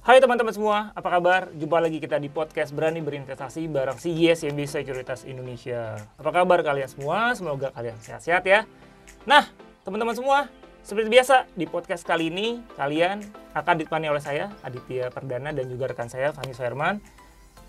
Hai teman-teman semua, apa kabar? Jumpa lagi kita di podcast Berani Berinvestasi bareng CGS yang bisa Sekuritas Indonesia. Apa kabar kalian semua? Semoga kalian sehat-sehat ya. Nah, teman-teman semua, seperti biasa di podcast kali ini kalian akan ditemani oleh saya Aditya Perdana dan juga rekan saya Fani Soerman.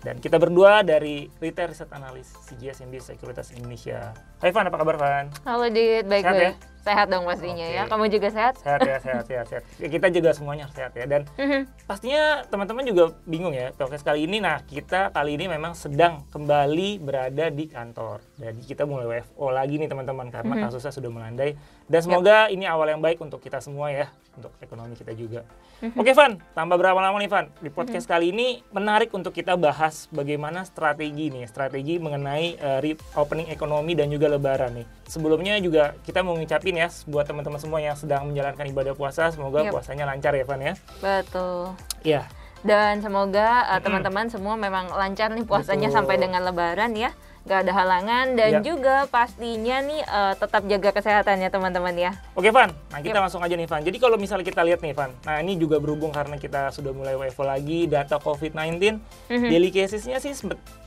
Dan kita berdua dari Retail Research Analyst CGS MB Sekuritas Indonesia. Hai Van, apa kabar Van? Halo Dit, baik Sehat baik. ya? Sehat dong pastinya Oke. ya. Kamu juga sehat? Sehat ya, sehat, sehat, sehat. Ya, kita juga semuanya sehat ya. Dan Mhm. pastinya teman-teman juga bingung ya podcast kali ini. Nah, kita kali ini memang sedang kembali berada di kantor. Jadi kita mulai WFO lagi nih teman-teman karena Mhm. kasusnya sudah melandai. Dan semoga ini awal yang baik untuk kita semua ya, untuk ekonomi kita juga. Mhm. Oke Van, tambah berapa lama nih Van? Di podcast kali ini menarik untuk kita bahas bagaimana strategi nih, strategi mengenai eh, reopening ekonomi dan juga lebaran nih. Sebelumnya juga kita mau ngucapin ya buat teman-teman semua yang sedang menjalankan ibadah puasa, semoga Yap. puasanya lancar ya Van ya. Betul. Iya. Dan semoga uh, teman-teman semua memang lancar nih puasanya Betul. sampai dengan lebaran ya. Gak ada halangan dan Ya. juga pastinya nih uh, tetap jaga kesehatan ya teman-teman ya. Oke Van, nah kita langsung aja nih Van. Jadi kalau misalnya kita lihat nih Van, nah ini juga berhubung karena kita sudah mulai WFO lagi, data COVID-19, Mhm. daily casesnya sih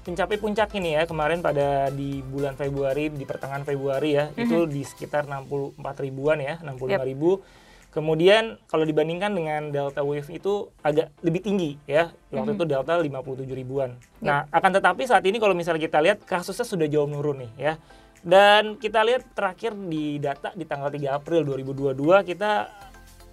mencapai puncak ini ya kemarin pada di bulan Februari, di pertengahan Februari ya, itu di sekitar 64 ribuan ya, 65 ribu. Kemudian kalau dibandingkan dengan Delta Wave itu agak lebih tinggi ya, waktu itu Delta 57 ribuan. Nah akan tetapi saat ini kalau misalnya kita lihat kasusnya sudah jauh menurun nih ya. Dan kita lihat terakhir di data di tanggal 3 April 2022 kita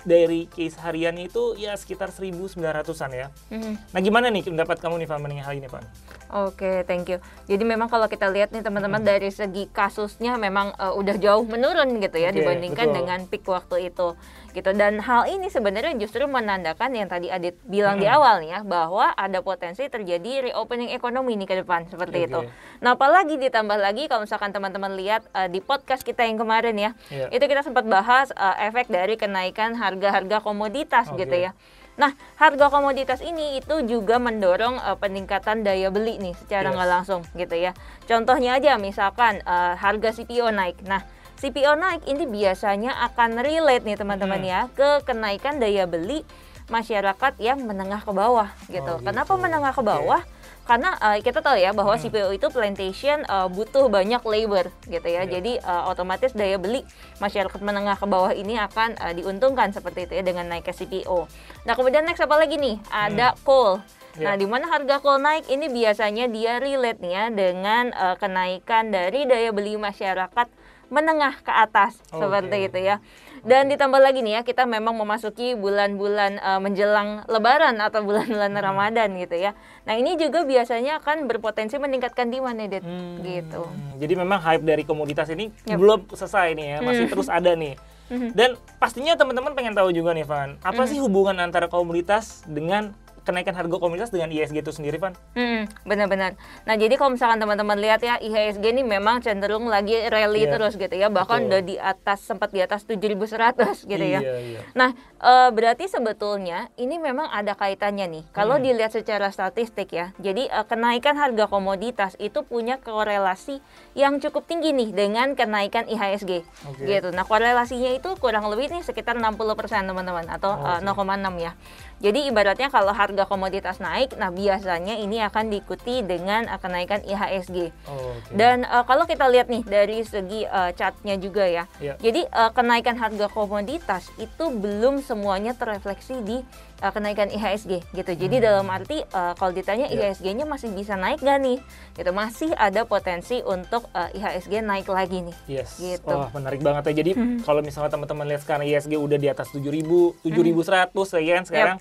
dari case harian itu ya sekitar 1.900-an ya. Mhm. Nah gimana nih pendapat kamu nih Van mengenai hal ini Van? Oke, thank you. Jadi memang kalau kita lihat nih teman-teman dari segi kasusnya memang uh, udah jauh menurun gitu ya Oke, dibandingkan betul. dengan peak waktu itu. Gitu dan hal ini sebenarnya justru menandakan yang tadi Adit bilang di awal nih ya bahwa ada potensi terjadi reopening ekonomi nih ke depan seperti Oke. itu. Nah, apalagi ditambah lagi kalau misalkan teman-teman lihat uh, di podcast kita yang kemarin ya, Iya. itu kita sempat bahas uh, efek dari kenaikan harga-harga komoditas Oke. gitu ya. Nah, harga komoditas ini itu juga mendorong uh, peningkatan daya beli nih secara Yes. nggak langsung gitu ya. Contohnya aja misalkan uh, harga CPO naik. Nah, CPO naik ini biasanya akan relate nih teman-teman Hmm. ya ke kenaikan daya beli masyarakat yang menengah ke bawah gitu. Oh, Kenapa gitu. menengah ke bawah? Karena uh, kita tahu ya bahwa Hmm. CPO itu plantation uh, butuh banyak labor gitu ya. Iya. Jadi uh, otomatis daya beli masyarakat menengah ke bawah ini akan uh, diuntungkan seperti itu ya dengan naiknya CPO. Nah, kemudian next apa lagi nih? Ada coal. Iya. Nah, di mana harga coal naik ini biasanya dia relate nih ya dengan uh, kenaikan dari daya beli masyarakat menengah ke atas Oke. seperti itu ya. Dan ditambah lagi nih ya, kita memang memasuki bulan-bulan uh, menjelang lebaran atau bulan-bulan Hmm. Ramadan gitu ya. Nah, ini juga biasanya akan berpotensi meningkatkan demand ya, Dit. Hmm, Gitu. Jadi memang hype dari komoditas ini Yap. belum selesai nih ya, masih Hmm. terus ada nih. Mhm. Dan pastinya teman-teman pengen tahu juga nih Van, apa sih hubungan antara komoditas dengan kenaikan harga komoditas dengan ISG itu sendiri Van? Hmm, benar-benar. Nah, jadi kalau misalkan teman-teman lihat ya IHSG ini memang cenderung lagi rally Iya, terus gitu ya. Bahkan betul. udah di atas sempat di atas 7100 gitu ya. Iya, iya. Nah, eh, berarti sebetulnya ini memang ada kaitannya nih. Kalau Hmm. dilihat secara statistik ya. Jadi eh, kenaikan harga komoditas itu punya korelasi yang cukup tinggi nih dengan kenaikan IHSG. Oke. Gitu. Nah, korelasinya itu kurang lebih nih sekitar 60% teman-teman atau Oh, eh, oke. 0,6 ya. Jadi ibaratnya kalau harga komoditas naik, nah biasanya ini akan diikuti dengan eh, kenaikan IHSG. Oh, oke. Dan eh, kalau kita lihat nih dari segi eh, chartnya juga ya, Iya. jadi eh, kenaikan harga komoditas itu belum semuanya terrefleksi di eh, kenaikan IHSG gitu. Jadi dalam arti eh, kalau ditanya Hmm. Iya. IHSG-nya masih bisa naik nggak nih? Gitu masih ada potensi untuk eh, IHSG naik lagi nih. Yes. Gitu. Wah, menarik banget ya. Jadi kalau misalnya teman-teman lihat sekarang ISG udah di atas 7000, 7100 ya kan sekarang.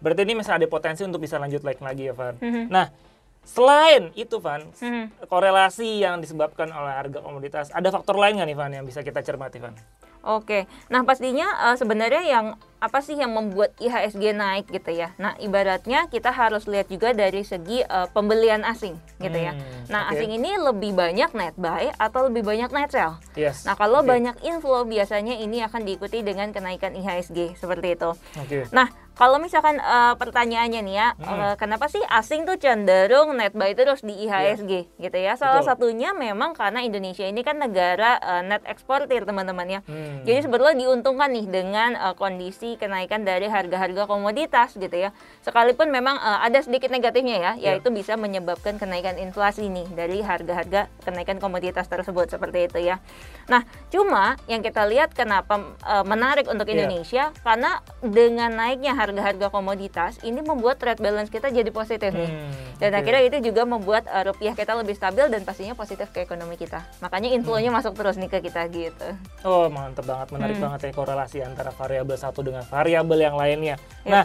Berarti ini masih ada potensi untuk bisa lanjut naik lagi ya, Van. Mhm. Nah, selain itu, Van, Mhm. korelasi yang disebabkan oleh harga komoditas, ada faktor lain nggak nih, Van, yang bisa kita cermati, Van? Oke, nah pastinya uh, sebenarnya yang apa sih yang membuat IHSG naik gitu ya? Nah ibaratnya kita harus lihat juga dari segi uh, pembelian asing gitu ya. Hmm, Nah oke. asing ini lebih banyak net buy atau lebih banyak net sell. Yes. Nah kalau Oke. banyak inflow biasanya ini akan diikuti dengan kenaikan IHSG seperti itu. Oke. Nah, kalau misalkan eh, pertanyaannya nih ya, Hmm. eh, kenapa sih asing tuh cenderung net buy terus di IHSG gitu ya? Salah Betul. satunya memang karena Indonesia ini kan negara eh, net eksportir teman-teman ya. Hmm. Jadi sebetulnya diuntungkan nih dengan eh, kondisi kenaikan dari harga-harga komoditas gitu ya. Sekalipun memang eh, ada sedikit negatifnya ya, Ya. yaitu bisa menyebabkan kenaikan inflasi nih dari harga-harga kenaikan komoditas tersebut seperti itu ya. Nah, cuma yang kita lihat kenapa eh, menarik untuk Ya. Indonesia karena dengan naiknya harga-harga komoditas ini membuat trade balance kita jadi positif nih. Hmm, Dan oke. akhirnya itu juga membuat eh, rupiah kita lebih stabil dan pastinya positif ke ekonomi kita. Makanya inflow-nya Hmm. masuk terus nih ke kita gitu. Oh mantep banget, menarik Hmm. banget ya korelasi antara variabel satu dengan variabel yang lainnya. Ya. Nah,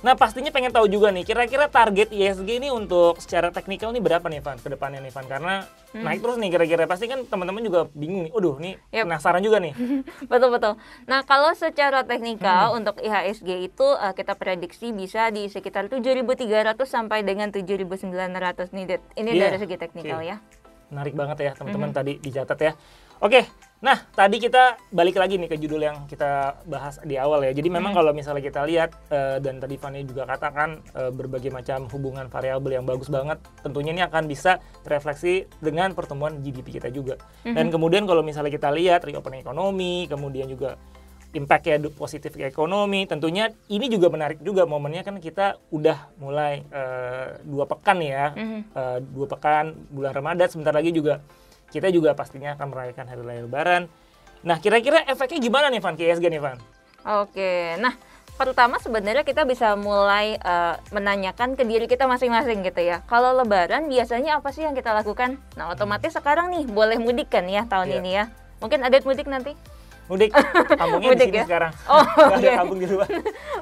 nah pastinya pengen tahu juga nih, kira-kira target ISG ini untuk secara teknikal nih berapa nih Van ke depannya nih Van? Karena Hmm. naik terus nih kira-kira pasti kan teman-teman juga bingung nih. Waduh, nih Yap. penasaran juga nih. Betul betul. Nah kalau secara teknikal Hmm. untuk IHSG itu eh, kita prediksi bisa di sekitar 7.300 sampai dengan 7.900 nih. Ini Iya. dari segi teknikal Oke. ya. Menarik banget ya teman-teman Mhm. tadi dicatat ya. Oke, nah tadi kita balik lagi nih ke judul yang kita bahas di awal ya. Jadi memang Mhm. kalau misalnya kita lihat eh, dan tadi Fanny juga katakan eh, berbagai macam hubungan variabel yang bagus banget, tentunya ini akan bisa terefleksi dengan pertumbuhan GDP kita juga. Dan Mhm. kemudian kalau misalnya kita lihat reopening ekonomi, kemudian juga impact ya positif ke ekonomi, tentunya ini juga menarik juga momennya kan kita udah mulai eh, dua pekan ya Mhm. eh, dua pekan bulan Ramadan sebentar lagi juga kita juga pastinya akan merayakan hari raya Lebaran. Nah, kira-kira efeknya gimana nih Van ke ISG nih Van? Oke, nah pertama sebenarnya kita bisa mulai eh, menanyakan ke diri kita masing-masing gitu ya. Kalau Lebaran biasanya apa sih yang kita lakukan? Nah otomatis sekarang nih boleh mudik kan ya tahun Iya. ini ya. Mungkin ada mudik nanti? Mudik, kampungnya di Mudik sini ya? sekarang. Oh, Nggak ada oke. kampung di luar.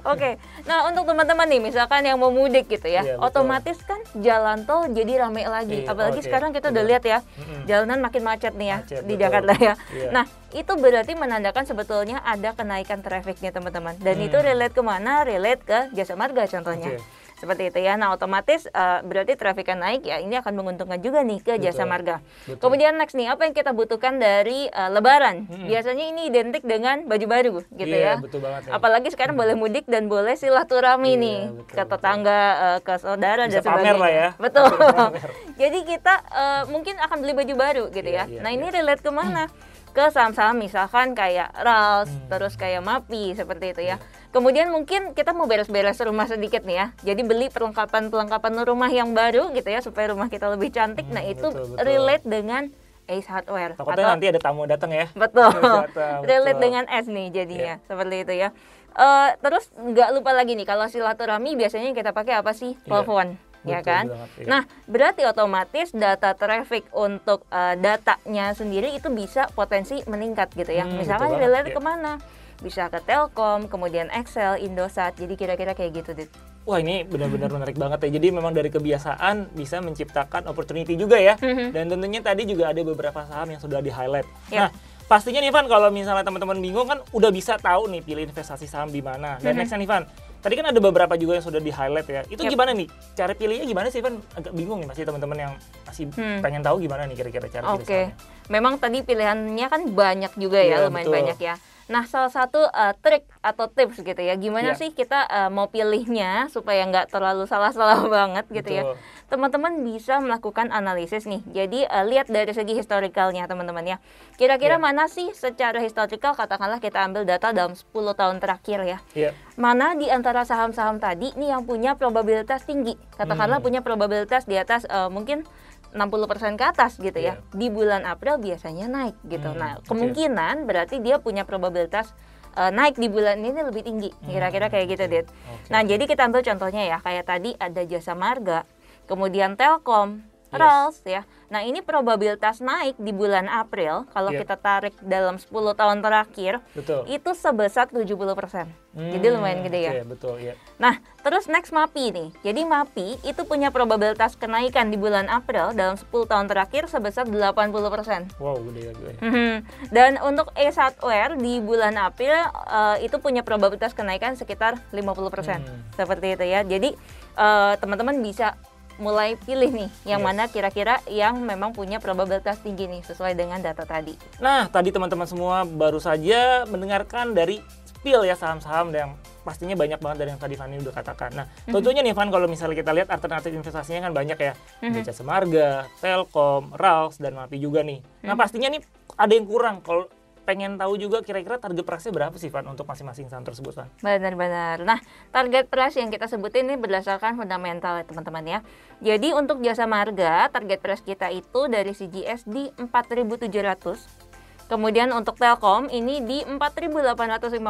Oke, nah untuk teman-teman nih, misalkan yang mau mudik gitu ya, Iya, betul. otomatis kan jalan tol jadi rame lagi. Iya, Apalagi oke, sekarang kita udah lihat ya, jalanan makin macet nih ya Macet, di betul. Jakarta ya. Iya. Nah, itu berarti menandakan sebetulnya ada kenaikan trafficnya teman-teman. Dan Hmm. itu relate ke mana? Relate ke jasa marga contohnya. Oke. Seperti itu ya. Nah, otomatis eh, berarti traffic yang naik ya ini akan menguntungkan juga nih ke jasa Betul. marga. Betul. Kemudian next nih, apa yang kita butuhkan dari eh, lebaran? Hmm. Biasanya ini identik dengan baju baru gitu Iya, ya. betul banget nih. Apalagi sekarang boleh mudik dan boleh silaturahmi Iya, nih betul, ke betul. tetangga, eh, ke saudara Bisa dan pamer sebagainya. lah ya. Betul. Pamer. Jadi kita eh, mungkin akan beli baju baru gitu Iya, ya. iya, nah ini iya. relate ke mana? Ke saham-saham misalkan kayak Rals, Hmm. terus kayak Mapi seperti itu ya. Iya. Kemudian mungkin kita mau beres-beres rumah sedikit nih ya. Jadi beli perlengkapan-perlengkapan rumah yang baru gitu ya supaya rumah kita lebih cantik. Hmm, nah itu betul, betul. relate dengan Ace Hardware. Takutnya nanti ada tamu datang ya. Betul. Relate betul. dengan S nih jadinya. Seperti itu ya. Eh, terus nggak lupa lagi nih kalau silaturahmi biasanya kita pakai apa sih? Iya. Telepon. Betul kan? banget, iya. Nah, berarti otomatis data traffic untuk eh, datanya sendiri itu bisa potensi meningkat gitu ya. Hmm, Misalkan iya. ke mana? Bisa ke Telkom, kemudian Excel, Indosat. Jadi kira-kira kayak gitu, Dit. Wah ini benar-benar menarik banget ya. Jadi memang dari kebiasaan bisa menciptakan opportunity juga ya. Mhm. Dan tentunya tadi juga ada beberapa saham yang sudah di highlight. Yap. Nah pastinya nih Van kalau misalnya teman-teman bingung kan udah bisa tahu nih pilih investasi saham di mana. Dan Mhm. next nih Van, tadi kan ada beberapa juga yang sudah di highlight ya. Itu Yap. gimana nih? Cara pilihnya gimana sih Van? Agak bingung nih masih teman-teman yang masih Hmm. pengen tahu gimana nih kira-kira cara pilih sahamnya. memang tadi pilihannya kan banyak juga Iya, ya, lumayan betul. banyak ya. Nah, salah satu uh, trik atau tips gitu ya, gimana Iya. sih kita uh, mau pilihnya supaya nggak terlalu salah-salah banget gitu ya. Teman-teman bisa melakukan analisis nih. Jadi uh, lihat dari segi historikalnya teman-teman ya. Kira-kira Iya. mana sih secara historikal katakanlah kita ambil data dalam 10 tahun terakhir ya Iya. mana di antara saham-saham tadi nih yang punya probabilitas tinggi katakanlah Hmm. punya probabilitas di atas eh, mungkin 60% ke atas gitu ya Iya. di bulan April biasanya naik gitu Hmm, nah kemungkinan berarti dia punya probabilitas eh, naik di bulan ini lebih tinggi kira-kira kayak gitu. Dit Oke. nah jadi kita ambil contohnya ya kayak tadi ada jasa marga kemudian Telkom Yes. RALS ya. Nah, ini probabilitas naik di bulan April kalau Iya. kita tarik dalam 10 tahun terakhir Betul. itu sebesar 70%. Jadi Hmm, lumayan gede ya. Oke, betul, ya. Nah, terus next MAPI nih. Jadi MAPI itu punya probabilitas kenaikan di bulan April dalam 10 tahun terakhir sebesar 80%. Wow, gede ya gue. Mhm. Dan untuk E1WR di bulan April eh, itu punya probabilitas kenaikan sekitar 50%. Hmm. Seperti itu ya. Jadi eh, teman-teman bisa mulai pilih nih yang Yes. mana kira-kira yang memang punya probabilitas tinggi nih sesuai dengan data tadi. Nah, tadi teman-teman semua baru saja mendengarkan dari spill ya saham-saham yang pastinya banyak banget dari yang tadi Fanny udah katakan. Nah, Mhm. tentunya nih Van kalau misalnya kita lihat alternatif investasinya kan banyak ya. Mhm. Ada Jasa Marga, Telkom, Rals dan Mapi juga nih. Nah, Mhm. pastinya nih ada yang kurang kalau pengen tahu juga kira-kira target price-nya berapa sih Van untuk masing-masing saham tersebut Van? Benar-benar. Nah, target price yang kita sebutin ini berdasarkan fundamental ya teman-teman ya. Jadi untuk jasa marga, target price kita itu dari CGS di 4.700. Kemudian untuk Telkom ini di 4.850.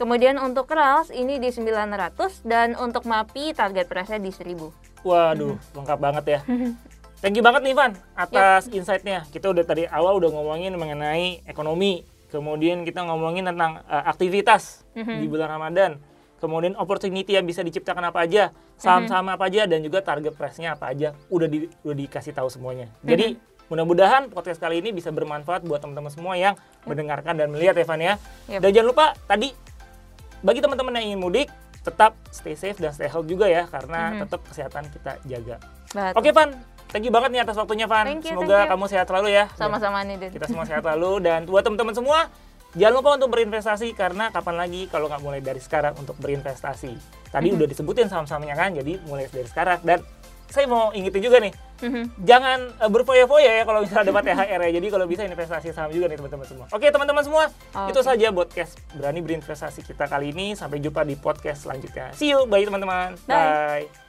Kemudian untuk Rals ini di 900 dan untuk MAPI target price-nya di 1000. Waduh, lengkap banget ya. Thank you banget nih Van atas insight-nya. Kita udah tadi awal udah ngomongin mengenai ekonomi, kemudian kita ngomongin tentang uh, aktivitas di bulan Ramadan, kemudian opportunity yang bisa diciptakan apa aja, saham-saham apa aja dan juga target price-nya apa aja. Udah di, udah dikasih tahu semuanya. Jadi mudah-mudahan podcast kali ini bisa bermanfaat buat teman-teman semua yang mendengarkan dan melihat ya Van ya. Dan jangan lupa tadi bagi teman-teman yang ingin mudik tetap stay safe dan stay healthy juga ya karena Mhm. tetap kesehatan kita jaga. Oke Van, thank you banget nih atas waktunya Van. Thank you, Semoga thank you. kamu sehat selalu ya. Sama-sama nih, Din. Kita semua sehat selalu dan buat teman-teman semua jangan lupa untuk berinvestasi karena kapan lagi kalau nggak mulai dari sekarang untuk berinvestasi. Tadi udah disebutin saham-sahamnya kan, jadi mulai dari sekarang dan saya mau ingetin juga nih, Mhm. jangan eh, berfoya-foya ya kalau misalnya dapat THR ya. Jadi kalau bisa investasi saham juga nih teman-teman semua. Oke teman-teman semua, itu Oke. saja podcast berani berinvestasi kita kali ini. Sampai jumpa di podcast selanjutnya. See you, bye teman-teman. Bye. bye.